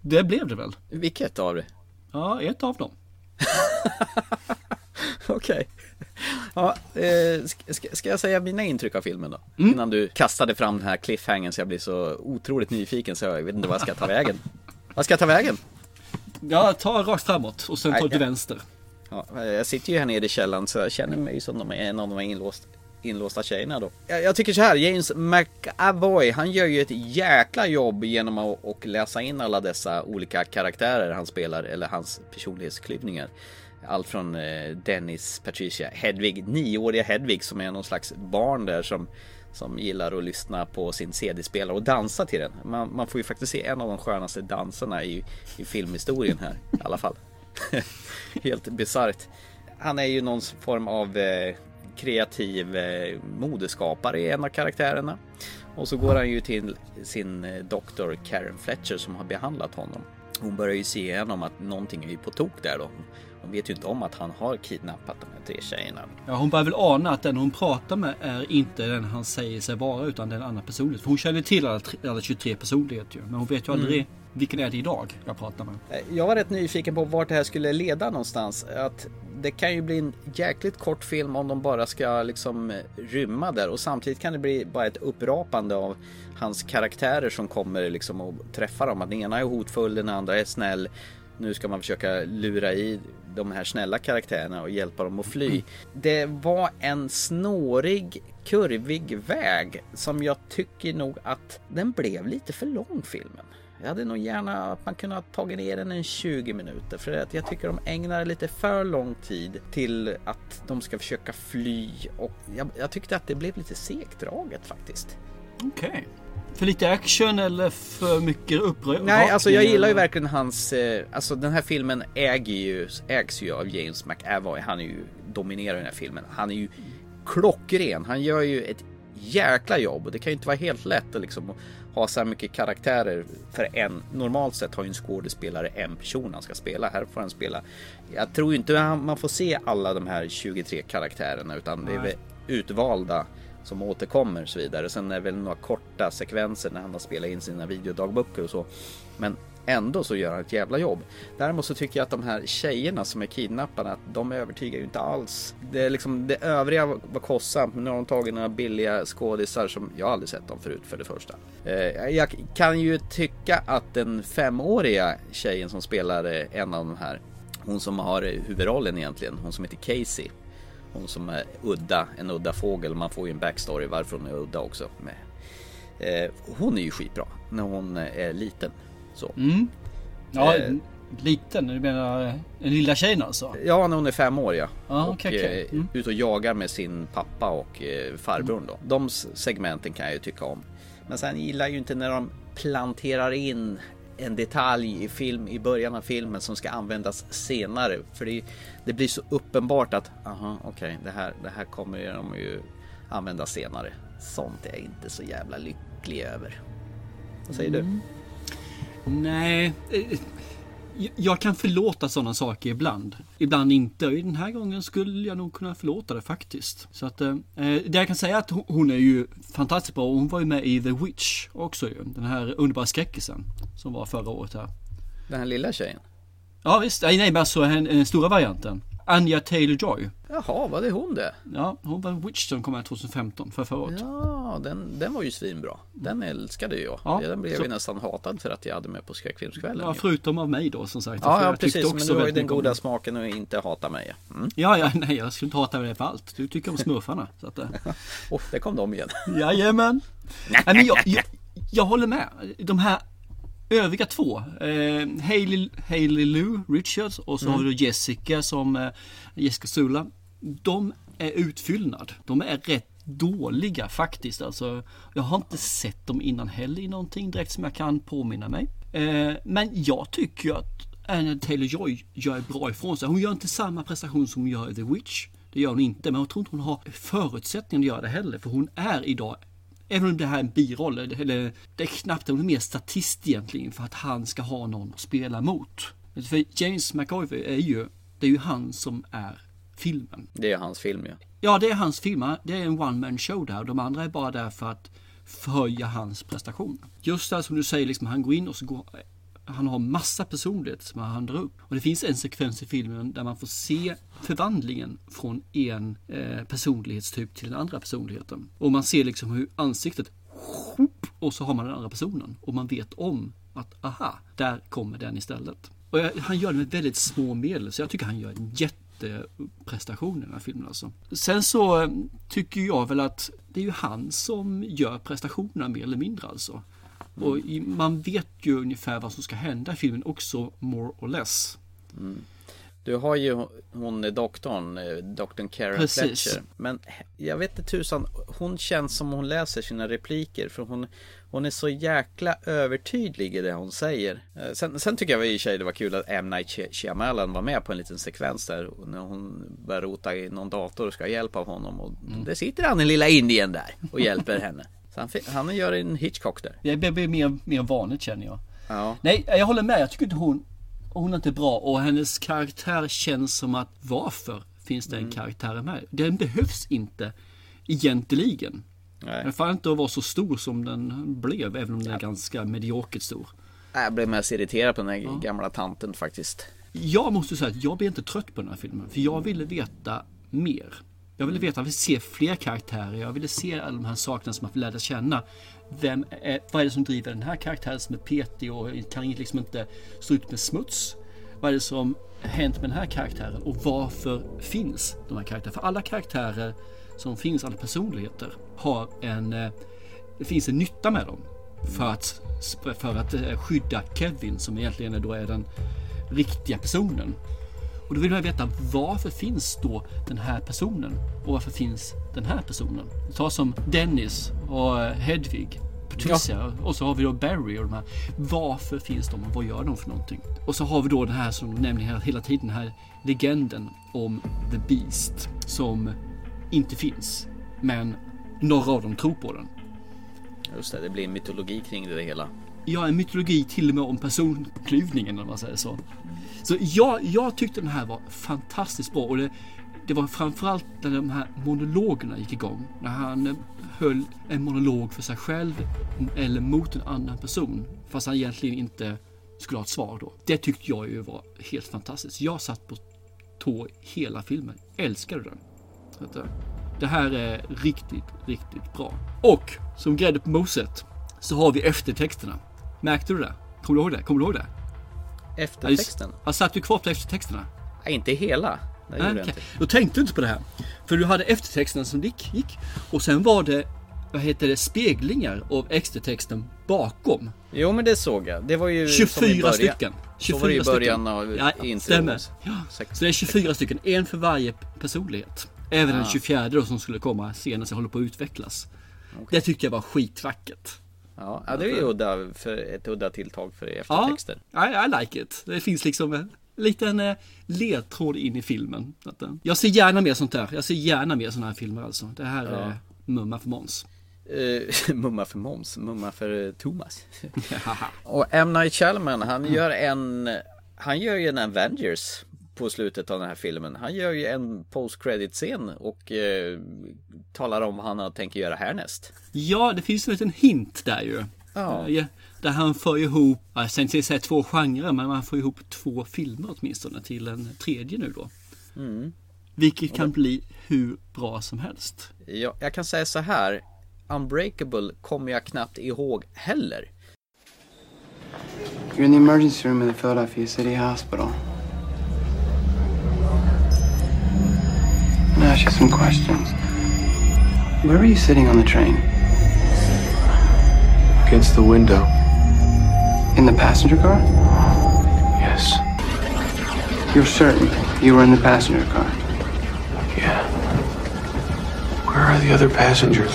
det blev det väl. Vilket av det? Ja, ett av dem. Okej. Okay. Ja, eh, ska, ska, jag säga mina intryck av filmen då? Mm. Innan du kastade fram den här cliffhangen så jag blir så otroligt nyfiken så jag vet inte vad jag ska ta vägen. Vad ska jag ta vägen? Ja, ta rakt framåt och sen ta till vänster. Ja, jag sitter ju här nere i källaren så jag känner mig som de är en av de här inlåst, inlåsta tjejerna då. Jag, jag, tycker så här, James McAvoy, han gör ju ett jäkla jobb genom att och läsa in alla dessa olika karaktärer han spelar, eller hans personlighetsklyvningar. Allt från eh, Dennis, Patricia, Hedvig, nioåriga Hedvig som är någon slags barn där som som gillar att lyssna på sin CD-spelare och dansa till den. Man, man, får ju faktiskt se en av de skönaste danserna i, i filmhistorien här i alla fall. Helt bisarrt. Han är ju någon form av eh, kreativ eh, modeskapare i en av karaktärerna. Och så går han ju till sin eh, doktor Karen Fletcher som har behandlat honom. hon börjar ju se igenom att någonting är ju på tok där då. Hon vet ju inte om att han har kidnappat de här tre tjejerna. Ja, hon börjar väl ana att den hon pratar med är inte den han säger sig vara utan den andra personlighet. För hon känner till alla, alla 23 personligheter ju. Men hon vet ju aldrig Mm. Vilken är det idag jag pratar med. Jag var rätt nyfiken på vart det här skulle leda någonstans. Att det kan ju bli en jäkligt kort film om de bara ska liksom rymma där och samtidigt kan det bli bara ett upprapande av hans karaktärer som kommer liksom och träffar dem. Att den ena är hotfull, den andra är snäll. Nu ska man försöka lura i de här snälla karaktärerna och hjälpa dem att fly. Det var en snårig, kurvig väg som jag tycker nog att den blev lite för lång filmen. Jag hade nog gärna att man kunde ha tagit ner den en 20 minuter för att jag tycker de ägnar lite för lång tid till att de ska försöka fly och jag, jag tyckte att det blev lite segdraget faktiskt. Okej. För lite action eller för mycket upprör? Nej, alltså jag gillar ju verkligen hans, eh, alltså den här filmen äger ju, ägs ju av James McAvoy. Han är ju, dominerar den här filmen. Han är ju klockren. Han gör ju ett jäkla jobb och det kan ju inte vara helt lätt att liksom ha så här mycket karaktärer för en. Normalt sett har ju en skådespelare en person han ska spela. Här får han spela. Jag tror inte man får se alla de här 23 karaktärerna utan det är utvalda som återkommer och så vidare. Sen är det väl några korta sekvenser när han har spelat in sina videodagböcker och så. Men ändå så gör han ett jävla jobb. Däremot så tycker jag att de här tjejerna som är kidnappade, att de övertygar ju inte alls. Det, är liksom, det övriga var kostsamt, men nu har de tagit några billiga skådisar som jag aldrig sett dem förut för det första. Eh, jag kan ju tycka att den femåriga tjejen som spelar eh, en av de här, hon som har huvudrollen egentligen, hon som heter Casey. Hon som är udda, en udda fågel. Man får ju en backstory varför hon är udda också. Med. Eh, hon är ju skitbra när hon är liten. Så. Mm. Ja, Eh. liten. Du menar eh, den lilla tjejen alltså? Ja, när hon är fem år ja. Ja, och okej, okej. eh, Mm. ut och jagar med sin pappa och eh, farbrorn då. De segmenten kan jag ju tycka om. Men sen gillar jag ju inte när de planterar in en detalj i film i början av filmen som ska användas senare. För det, det blir så uppenbart att aha, okej, det, här, det här kommer de ju använda senare. Sånt är jag inte så jävla lycklig över. Vad säger du? Nej. eh, jag- Jag kan förlåta sådana saker ibland. Ibland inte. Och den här gången skulle jag nog kunna förlåta det faktiskt. Så att, eh, det jag kan säga är att hon- är ju fantastiskt bra. Hon var ju med i The Witch också ju. Den här underbara skräckisen. Som var förra året här. Den här lilla tjejen? Ja visst, nej nej, men alltså den, stora varianten. Anja Taylor-Joy. Jaha, var det hon det? Ja, hon var Witch som kom här 2015, för förra året. Ja, den, den var ju svinbra. Den älskade jag. Ja, den blev så- ju nästan hatad för att jag hade med på skräckfilmskvällen. Ja, förutom av mig då som sagt. ja, ja precis. Men du har ju den om goda den. smaken att inte hata mig. Mm. Ja, ja, nej jag skulle inte hata dig för allt. Du tycker om smurfarna. Så att, oh, där kom de igen. Jajamän. Nej, men jag, jag, jag håller med. De här övriga två. Eh, Hailey, Hailey Lou Richards och så Mm. har vi då Jessica som eh, Jessica Sula. De är utfyllnad. De är rätt dåliga faktiskt. Alltså, jag har inte sett dem innan heller i någonting direkt som jag kan påminna mig. Eh, men jag tycker ju att Anna Taylor-Joy gör bra ifrån sig. Hon gör inte samma prestation som hon gör i The Witch. Det gör hon inte, men jag tror inte hon har förutsättningar att göra det heller. För hon är idag Även om det här är en biroll, eller det är knappt hon är mer statist egentligen för att han ska ha någon att spela mot. För James McAvoy är ju, det är ju han som är filmen. Det är hans film ja. Ja, det är hans film. Det är en one man show där. De andra är bara där för att förhöja hans prestation. Just det som du säger, liksom, han går in och så går han har massa personlighet som han drar upp. Och det finns en sekvens i filmen där man får se förvandlingen från en eh, personlighetstyp till den andra personligheten. Och man ser liksom hur ansiktet och så har man den andra personen. Och man vet om att aha, där kommer den istället. Och jag, han gör det med väldigt små medel så jag tycker han gör en jätteprestation i den här filmen alltså. Sen så eh, tycker jag väl att det är ju han som gör prestationerna mer eller mindre alltså. Och man vet ju ungefär vad som ska hända i filmen också, more or less. Mm. Du har ju hon är doktorn, eh, doktorn Karen Precis. Fletcher. Men jag vet inte tusan, hon känns som hon läser sina repliker för hon, hon är så jäkla övertydlig i det hon säger. Eh, Sen, sen tycker jag i och för sig det var kul att M. Night Shy- Shyamalan var med på en liten sekvens där när hon börjar rota i någon dator och ska ha hjälp av honom och Mm. det sitter han den lilla indien där och hjälper henne. Så han, han gör en Hitchcock där. Det blir mer, mer vanligt känner jag. Ja. Nej, jag håller med. Jag tycker inte hon, hon är inte bra och hennes karaktär känns som att varför finns den Mm. karaktären med? Den behövs inte egentligen. Nej. Den får inte att vara så stor som den blev, även om den är ganska mediokert stor. Jag blev mest irriterad på den här gamla tanten faktiskt. Jag måste säga att jag blev inte trött på den här filmen, för jag ville veta mer. Jag ville veta, jag ville se fler karaktärer, jag ville se alla de här sakerna som man lärde känna. Vem är, vad är det som driver den här karaktären som är petig och kan liksom inte stå ut med smuts? Vad är det som hänt med den här karaktären och varför finns de här karaktärerna? För alla karaktärer som finns, alla personligheter, har en... eh, Det finns en nytta med dem. För att, för att eh, skydda Kevin som egentligen då är den riktiga personen. Och då vill man veta varför finns då den här personen? Och varför finns den här personen? Ta som Dennis och eh, Hedvig. Patricia och så har vi då Barry och de här. Varför finns de och vad gör de för någonting? Och så har vi då den här som hela- hela tiden, den här legenden om The Beast som inte finns. Men några av dem tror på den. Just det, det blir en mytologi kring det hela. Ja, en mytologi till och med om personklyvningen om man säger så. Så jag, jag tyckte den här var fantastiskt bra och det, det var framförallt när de här monologerna gick igång. När han eh, höll en monolog för sig själv eller mot en annan person. Fast han egentligen inte skulle ha ett svar då. Det tyckte jag ju var helt fantastiskt. Jag satt på tå hela filmen. Älskade den. Eh, Det här är riktigt, riktigt bra. Och som grädde på moset så har vi eftertexterna. Märkte du det? Kommer du ihåg det? Kommer du ihåg det? Eftertexten? Jag satt du kvar på eftertexterna? Nej, inte hela. Nej, jag okej. inte. Då tänkte du inte på det här. För du hade eftertexterna som gick, gick och sen var det vad heter det, speglingar av eftertexten bakom. Jo, men det såg jag. Det var ju som i 24 början. stycken. Så var det i början av ja, intro. stämmer. Ja. Så det är 24 stycken, en för varje personlighet. Även den Ah. 24 då som skulle komma senare, som håller på att utvecklas. Det tyckte jag var skitvackert. Ja, ja, det är ju udda för ett udda tilltag för Ja, eftertexter. I, I like it. Det finns liksom en liten eh, ledtråd in i filmen. Eh, Jag ser gärna mer sånt där. Jag ser gärna mer sådana här filmer alltså. Det här Ja. är mumma för Måns. Eh, mumma för Måns, mumma för Thomas. Och M. Night Shyamalan, han gör en, han gör ju en Avengers på slutet av den här filmen. Han gör ju en post credit scen och eh, talar om vad han tänker göra härnäst. Ja, det finns en liten hint där ju. Ja. Eh, Där han får ihop, jag ska inte säga två genrer, men man får ihop två filmer åtminstone till en tredje nu då. Mm. Vilket kan bli hur bra som helst. Ja, jag kan säga så här. Unbreakable kommer jag knappt ihåg heller. You're in the emergency room in the Philadelphia City Hospital. Ask you some questions. Where were you sitting on the train? Against the window. In the passenger car? Yes. You're certain you were in the passenger car? Yeah. Where are the other passengers?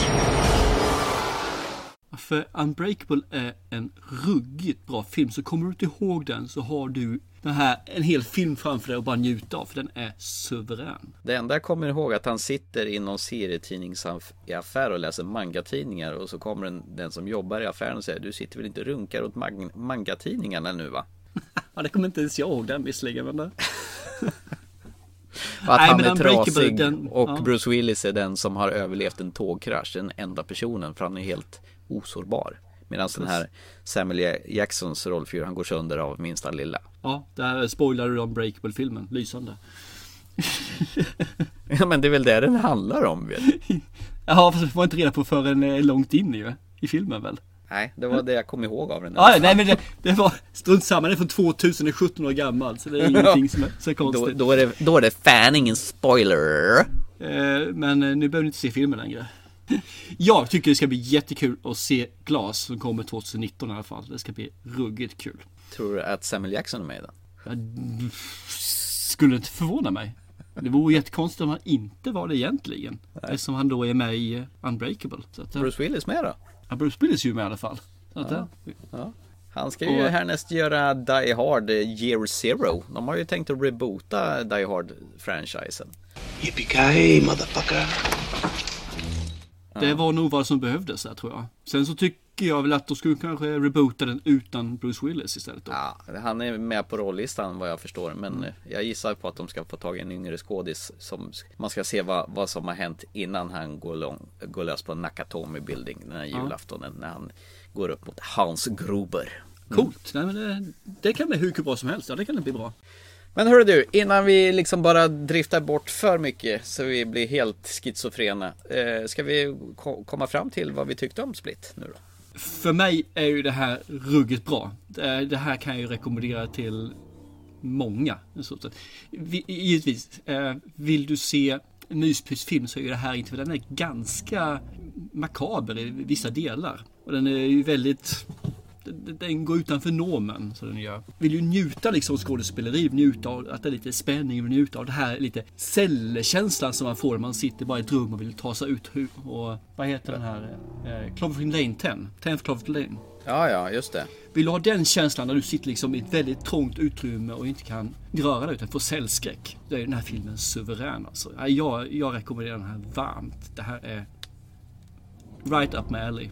För Unbreakable är en ruggigt bra film. Så kommer du inte ihåg den så har du den här, en hel film framför dig och bara njuta av. För den är suverän. Det enda jag kommer ihåg är att han sitter i någon serietidningsaffär och läser mangatidningar och så kommer den, den som jobbar i affären och säger du sitter väl inte och runkar åt mag- mangatidningarna nu va? Ja, det kommer inte ens jag ihåg den visserligen. Men det... Att Nej, han är Unbreakable, trasig den- och ja. Bruce Willis är den som har överlevt en tågkrasch, den enda personen för han är helt osårbar. Medan den här Samuel Jacksons rollfigur, han går sönder av minsta lilla. Ja, där spoilar du Unbreakable-filmen. Lysande. Ja men det är väl det den handlar om vet du. Jaha, fast det var inte reda på förrän eh, långt in ju. I filmen väl? Nej, det var det jag kom ihåg av den. Ja, nej men det, det var strunt samma. Det är från 2000, det är 17 år gammal. Så det är ingenting som är så Då, konstigt. då, är det, då är det fan ingen spoiler. Eh, Men eh, nu behöver ni inte se filmen längre. Jag tycker det ska bli jättekul att se Glas som kommer 2019 i alla fall. Det ska bli ruggigt kul. Tror du att Samuel Jackson är med i den? Jag skulle inte förvåna mig. Det vore jättekonstigt om han inte var det egentligen. Eftersom han då är med i eh, Unbreakable. Så att, eh, Bruce Willis med då? Ja, Bruce Willis är ju med i alla fall. Så att, Ja. eh, Ja. Han ska ju Och- härnäst göra Die Hard Year Zero. De har ju tänkt att reboota Die Hard-franchisen. Yippee-ki-yay, motherfucker. Det Ja. var nog vad som behövdes där tror jag. Sen så tycker jag väl att de skulle kanske reboota den utan Bruce Willis istället då. Ja, han är med på rollistan vad jag förstår. Men eh, jag gissar på att de ska få tag i en yngre skådis. Som man ska se vad, vad som har hänt innan han går, lång, går lös på Nakatomi Building den här Ja. julaftonen. När han går upp mot Hans Gruber. Coolt. Nej, men det, det kan bli hur bra som helst. Ja, det kan bli bra. Men hörru du, innan vi liksom bara driftar bort för mycket så vi blir helt schizofrena. Eh, ska vi ko- komma fram till vad vi tyckte om Split nu då? För mig är ju det här ruggigt bra. Det, här kan jag ju rekommendera till många. Vi, givetvis, eh, vill du se en myspysfilm så är ju det här inte, för den är ganska makaber i vissa delar. Och den är ju väldigt den- går utanför normen. Så den gör. Vill ju njuta liksom av skådespeleri, njuta av att det är lite spänning, njuta av det här lite cellkänslan som man får när man sitter bara i ett rum och vill ta sig ut. Och vad heter den här? Eh, Cloverfield Lane 10. 10 Cloverfield Lane. Ja, ja, just det. Vill du ha den känslan när du sitter liksom i ett väldigt trångt utrymme och inte kan röra dig utan får cellskräck. Då är den här filmen suverän alltså. Ja, Jag, jag rekommenderar den här varmt. Det här är right up my alley.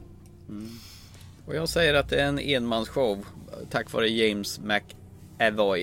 Och jag säger att det är en enmansshow tack vare James McAvoy.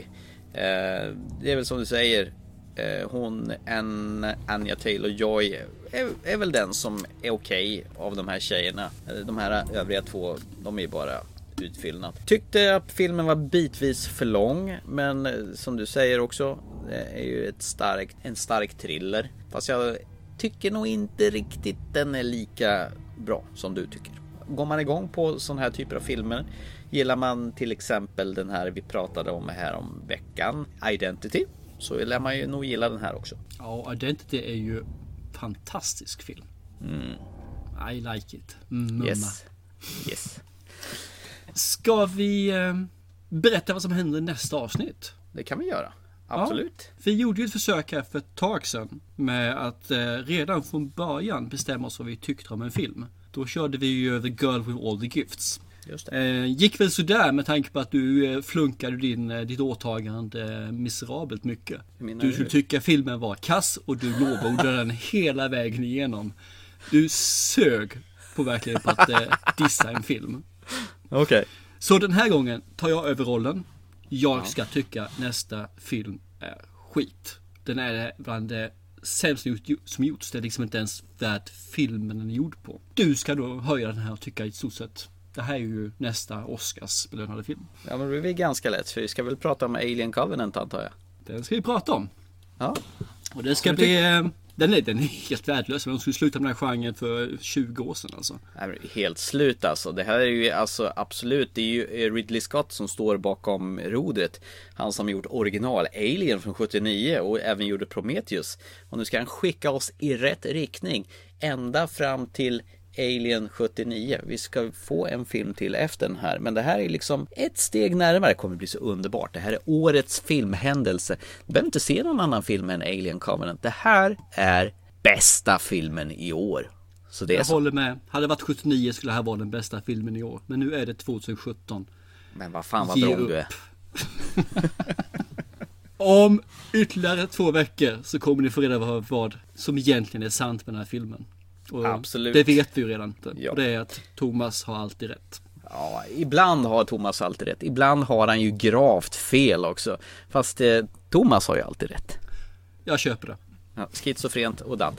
Eh, det är väl som du säger. Eh, hon, en, Anya Taylor-Joy är, är väl den som är okej av de här tjejerna. Eh, de här övriga två, de är ju bara utfyllnad. Tyckte att filmen var bitvis för lång, men eh, som du säger också, det är ju ett starkt, en stark thriller. Fast jag tycker nog inte riktigt den är lika bra som du tycker. Går man igång på sådana här typer av filmer Gillar man till exempel den här vi pratade om här om veckan Identity Så lär man ju nog gilla den här också Ja, Identity är ju fantastisk film. mm. I like it. Mm, mumma. Yes Yes Ska vi eh, berätta vad som händer i nästa avsnitt? Det kan vi göra Absolut Ja, vi gjorde ju ett försök här för ett tag sedan med att eh, redan från början bestämma oss vad vi tyckte om en film. Då körde vi ju The Girl with All the Gifts. Just det. Eh, gick väl sådär med tanke på att du eh, flunkade din, eh, ditt åtagande eh, miserabelt mycket. Du skulle tycka filmen var kass och du lovordade den hela vägen igenom. Du sög på verkligen på att eh, dissa en film. Okej Så den här gången tar jag över rollen. Jag ska tycka nästa film är skit. Den är bland det gjort- som gjorts. Det är liksom inte ens värt filmen den är gjord på. Du ska då höja den här och tycka i stort sett. Det här är ju nästa Oscars belönade film. Ja men det blir ganska lätt för vi ska väl prata om Alien Covenant antar jag Den ska vi prata om. Ja Och det ska bli... Den är, den är helt värdelös. De skulle sluta med den här genren för 20 år sedan alltså. Nej, Helt slut alltså. Det här är ju alltså absolut, det är ju eh, Ridley Scott som står bakom rodret. Han som gjort original Alien från 79 och även gjorde Prometheus. Och nu ska han skicka oss i rätt riktning. Ända fram till Alien 79. Vi ska få en film till efter den här. Men det här är liksom ett steg närmare. Det kommer bli så underbart. Det här är årets filmhändelse. Du behöver inte se någon annan film än Alien Covenant. Det här är bästa filmen i år. Så det är Jag så. håller med. Hade det varit 79 skulle det här vara den bästa filmen i år. Men nu är det 2017. Men vad fan vad bra du är. Om ytterligare två veckor så kommer ni få reda på vad som egentligen är sant med den här filmen. Och Absolut. Det vet vi ju redan. Ja. Och det är att Thomas har alltid rätt. Ja, ibland har Thomas alltid rätt. Ibland har han ju gravt fel också. Fast eh, Thomas har ju alltid rätt. Jag köper det. Ja, schizofrent och dadd.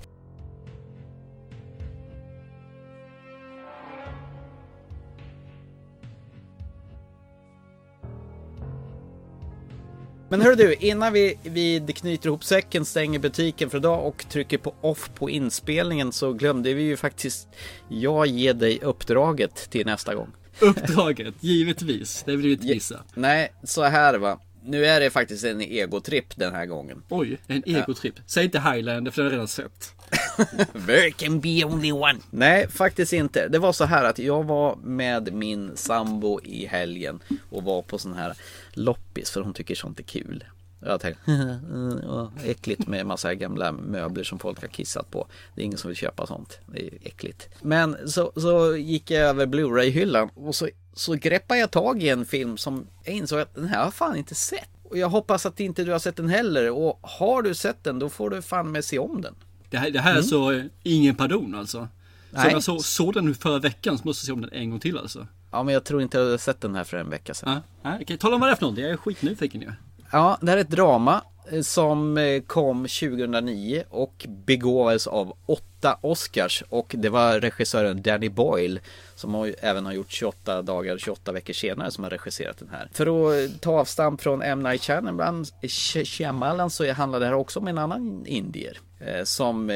Men hör du, innan vi, vi knyter ihop säcken, stänger butiken för idag och trycker på off på inspelningen så glömde vi ju faktiskt jag ge dig uppdraget till nästa gång. Uppdraget, givetvis. Det vi inte missa. Nej, så här va. Nu är det faktiskt en egotripp den här gången. Oj, en egotripp. Säg inte Highlander för det har jag redan sett. There can be only one. Nej, faktiskt inte. Det var så här att jag var med min sambo i helgen och var på sån här loppis för hon tycker sånt är kul. Och Jag tänkte, "Åh, äckligt med massa gamla möbler som folk har kissat på. Det är ingen som vill köpa sånt. Det är äckligt. Men så, så gick jag över Blu-ray-hyllan och så, så greppade jag tag i en film som jag insåg att den här har jag fan inte sett. Och jag hoppas att inte du har sett den heller. Och har du sett den då får du fan med se om den. Det här, det här är Mm. så eh, ingen pardon alltså. Så Nej. jag så, såg den nu förra veckan så måste jag se om den en gång till alltså. Ja, men jag tror inte jag hade sett den här för en vecka sedan. Ja, okej, tala om vad det är för någonting. Jag är skitnyfiken ju. Ja, det här är ett drama eh, som eh, kom 2009 och begåvades av åtta Oscars och det var regissören Danny Boyle som har, även har gjort 28 dagar 28 veckor senare som har regisserat den här. För att eh, ta avstamp från M. Night Shyamalan Sh- Shyamalan så handlar det här också om en annan indier som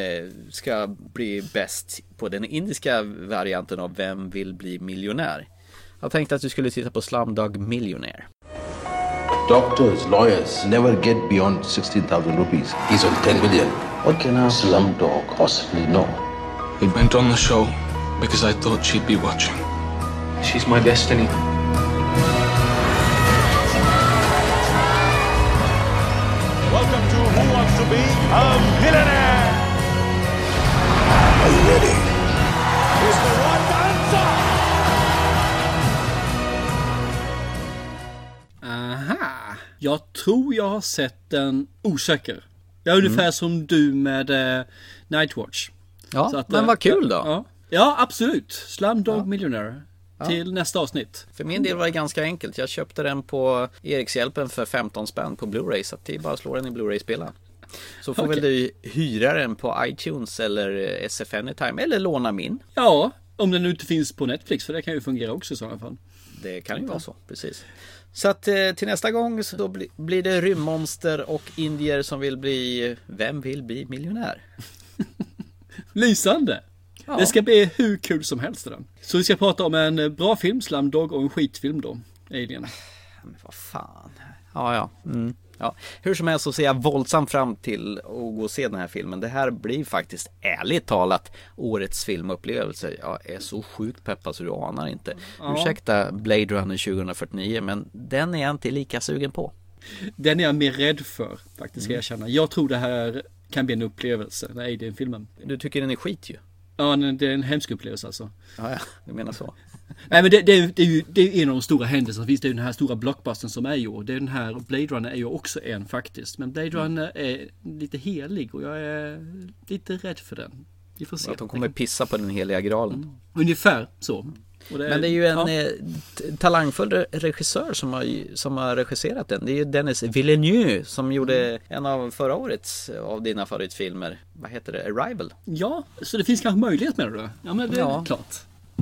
ska bli bäst på den indiska varianten av Vem vill bli miljonär? Jag tänkte att du skulle titta på Slumdog Millionaire. Doctors, lawyers never get beyond 16,000 rupees. He's on 10 million. What can our slumdog possibly know? We went on the show because I thought she'd be watching. She's my destiny. Jag tror jag har sett den osäker. Jag är ungefär som du med eh, Nightwatch. Ja, att, men eh, vad kul då. Ja, ja absolut. Slumdog Millionaire. Till nästa avsnitt. För min del var det ganska enkelt. Jag köpte den på Erikshjälpen för 15 spänn på Blu-ray. Så att det är bara att slå den i Blu-ray-spelaren. Så får Okej. väl du hyra den på iTunes eller SF Anytime eller låna min. Ja, om den nu inte finns på Netflix. För det kan ju fungera också i sådana fall. Det kan ju vara så, precis. Så att eh, till nästa gång så då bli, blir det rymdmonster och indier som vill bli Vem vill bli miljonär? Lysande! Ja. Det ska bli hur kul som helst den. Så vi ska prata om en bra film, Slumdog, och en skitfilm då. Alien. Men vad fan. Ja, ja. Mm. Ja. Hur som helst så ser jag våldsamt fram till att gå och se den här filmen. Det här blir faktiskt ärligt talat årets filmupplevelse. Jag är så sjukt peppad så du anar inte. Ja. Ursäkta Blade Runner 2049 men den är jag inte lika sugen på. Den är jag mer rädd för faktiskt, ska Mm. jag känna. Jag tror det här kan bli en upplevelse, den Alien-filmen. Du tycker den är skit ju. Ja, det är en hemsk upplevelse alltså. Ja, ja, du menar så. Nej men det, det, är, det, är ju, det är en av de stora händelserna finns. Det är ju den här stora blockbustern som är i år. Det är den här Blade Runner är ju också en faktiskt. Men Blade Runner är lite helig och jag är lite rädd för den. Vi får se. Att de kommer pissa på den heliga graalen. Ungefär så. Och Men det är ju en ja. eh, talangfull re- regissör som har, som har regisserat den. Det är ju Dennis Villeneuve som gjorde en av förra årets av dina favoritfilmer. Vad heter det? Arrival. Ja, så det finns kanske möjlighet med det? Ja men det är Ja. klart.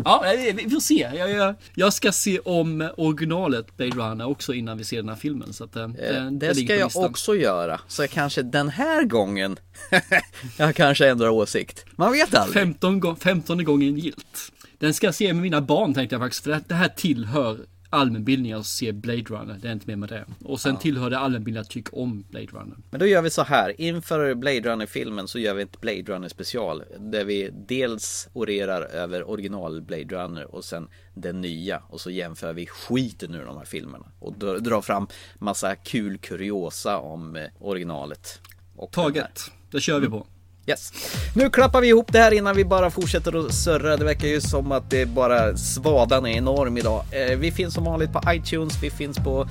Ja, vi vi får se. Jag, jag, jag ska se om originalet Blade Runner också innan vi ser den här filmen. Så att, eh, Eh, den- Det den ska jag också göra. Så jag kanske den här gången jag kanske ändrar åsikt. Man vet aldrig. 15 gång, 15 gången gilt. Den ska jag se med mina barn tänkte jag faktiskt. För det, det här tillhör allmänbildning att se Blade Runner. Det är inte mer med det. Och sen tillhör det allmänbildning att tycka om Blade Runner. Men då gör vi så här. Inför Blade Runner-filmen så gör vi ett Blade Runner special. Där vi dels orerar över original Blade Runner och sen den nya. Och så jämför vi skiten ur de här filmerna. Och drar fram massa kul kuriosa om eh, originalet. Och. Taget. Det kör vi på. Yes. Nu klappar vi ihop det här innan vi bara fortsätter att surra. Det verkar ju som att det bara svadan är enorm idag. Eh, vi finns som vanligt på iTunes, vi finns på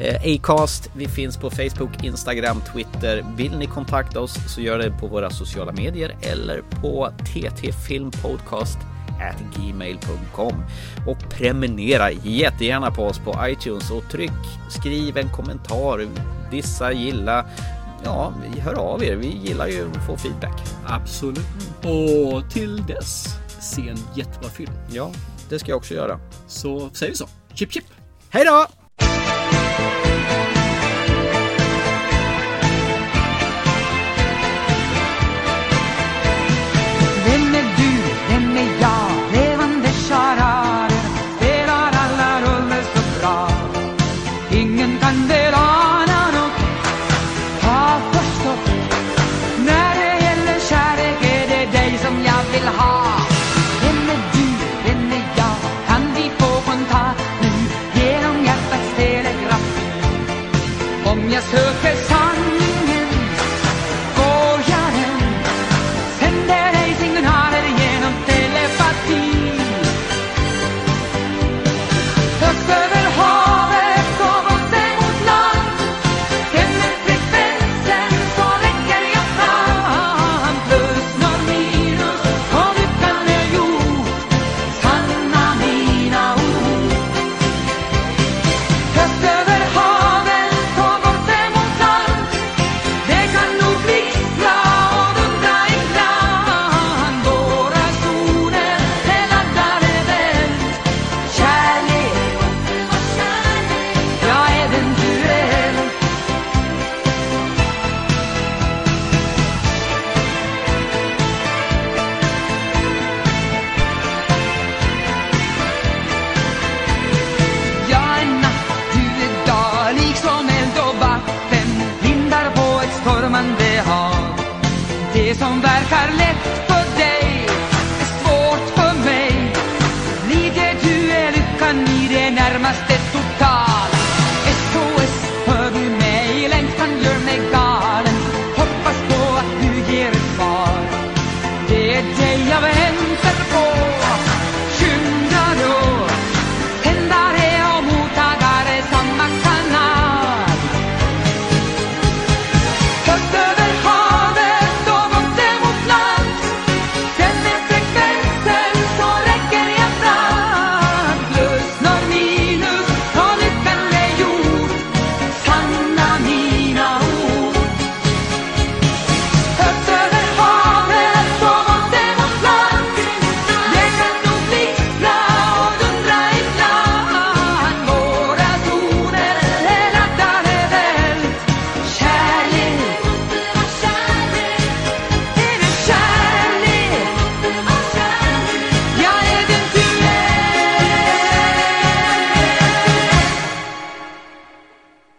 eh, Acast, vi finns på Facebook, Instagram, Twitter. Vill ni kontakta oss så gör det på våra sociala medier eller på ttfilmpodcast at gmail.com och prenumerera jättegärna på oss på iTunes och tryck, skriv en kommentar, dissa, gilla. Ja, hör av er. Vi gillar ju att få feedback. Absolut. Och till dess, se en jättebra film. Ja, det ska jag också göra. Så säger vi så. Chip chip! Hej då!